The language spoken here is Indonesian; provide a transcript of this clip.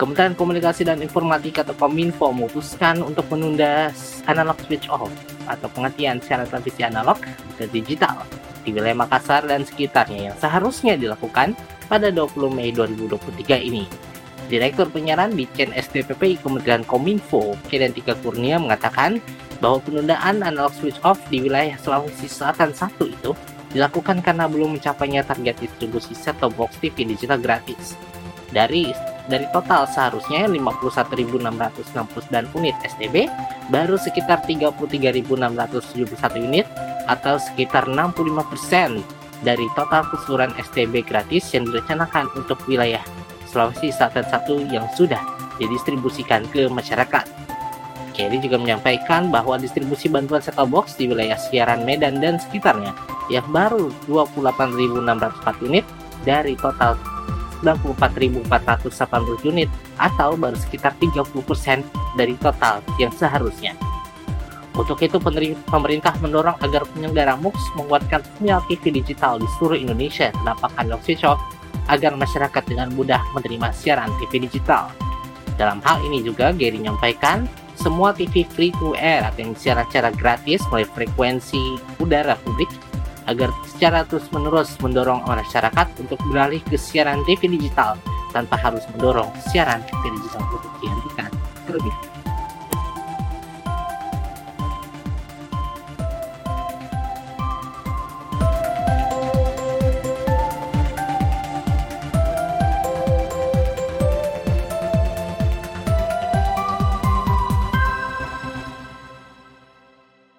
Kementerian Komunikasi dan Informatika atau Kominfo memutuskan untuk menunda analog switch off atau pengertian siaran televisi analog ke digital di wilayah Makassar dan sekitarnya yang seharusnya dilakukan pada 20 Mei 2023 ini. Direktur Penyiaran Ditjen SDPPI Kementerian Kominfo, Kedentika Kurnia mengatakan bahwa penundaan analog switch off di wilayah Sulawesi Selatan 1 itu dilakukan karena belum mencapainya target distribusi set-top box TV digital gratis. Dari dari total seharusnya 51.669 unit STB, baru sekitar 33.671 unit atau sekitar 65% dari total keseluruhan STB gratis yang direncanakan untuk wilayah Sulawesi Selatan 1 yang sudah didistribusikan ke masyarakat. Kerry juga menyampaikan bahwa distribusi bantuan set box di wilayah siaran Medan dan sekitarnya yang baru 28.604 unit dari total 94.480 unit atau baru sekitar 30% dari total yang seharusnya. Untuk itu pemerintah mendorong agar penyelenggara MUX menguatkan sinyal TV digital di seluruh Indonesia analog switch off agar masyarakat dengan mudah menerima siaran TV digital. Dalam hal ini juga Gary menyampaikan semua TV free to air atau yang secara gratis melalui frekuensi udara publik agar secara terus-menerus mendorong masyarakat untuk beralih ke siaran TV digital tanpa harus mendorong siaran TV digital untuk dihentikan terlebih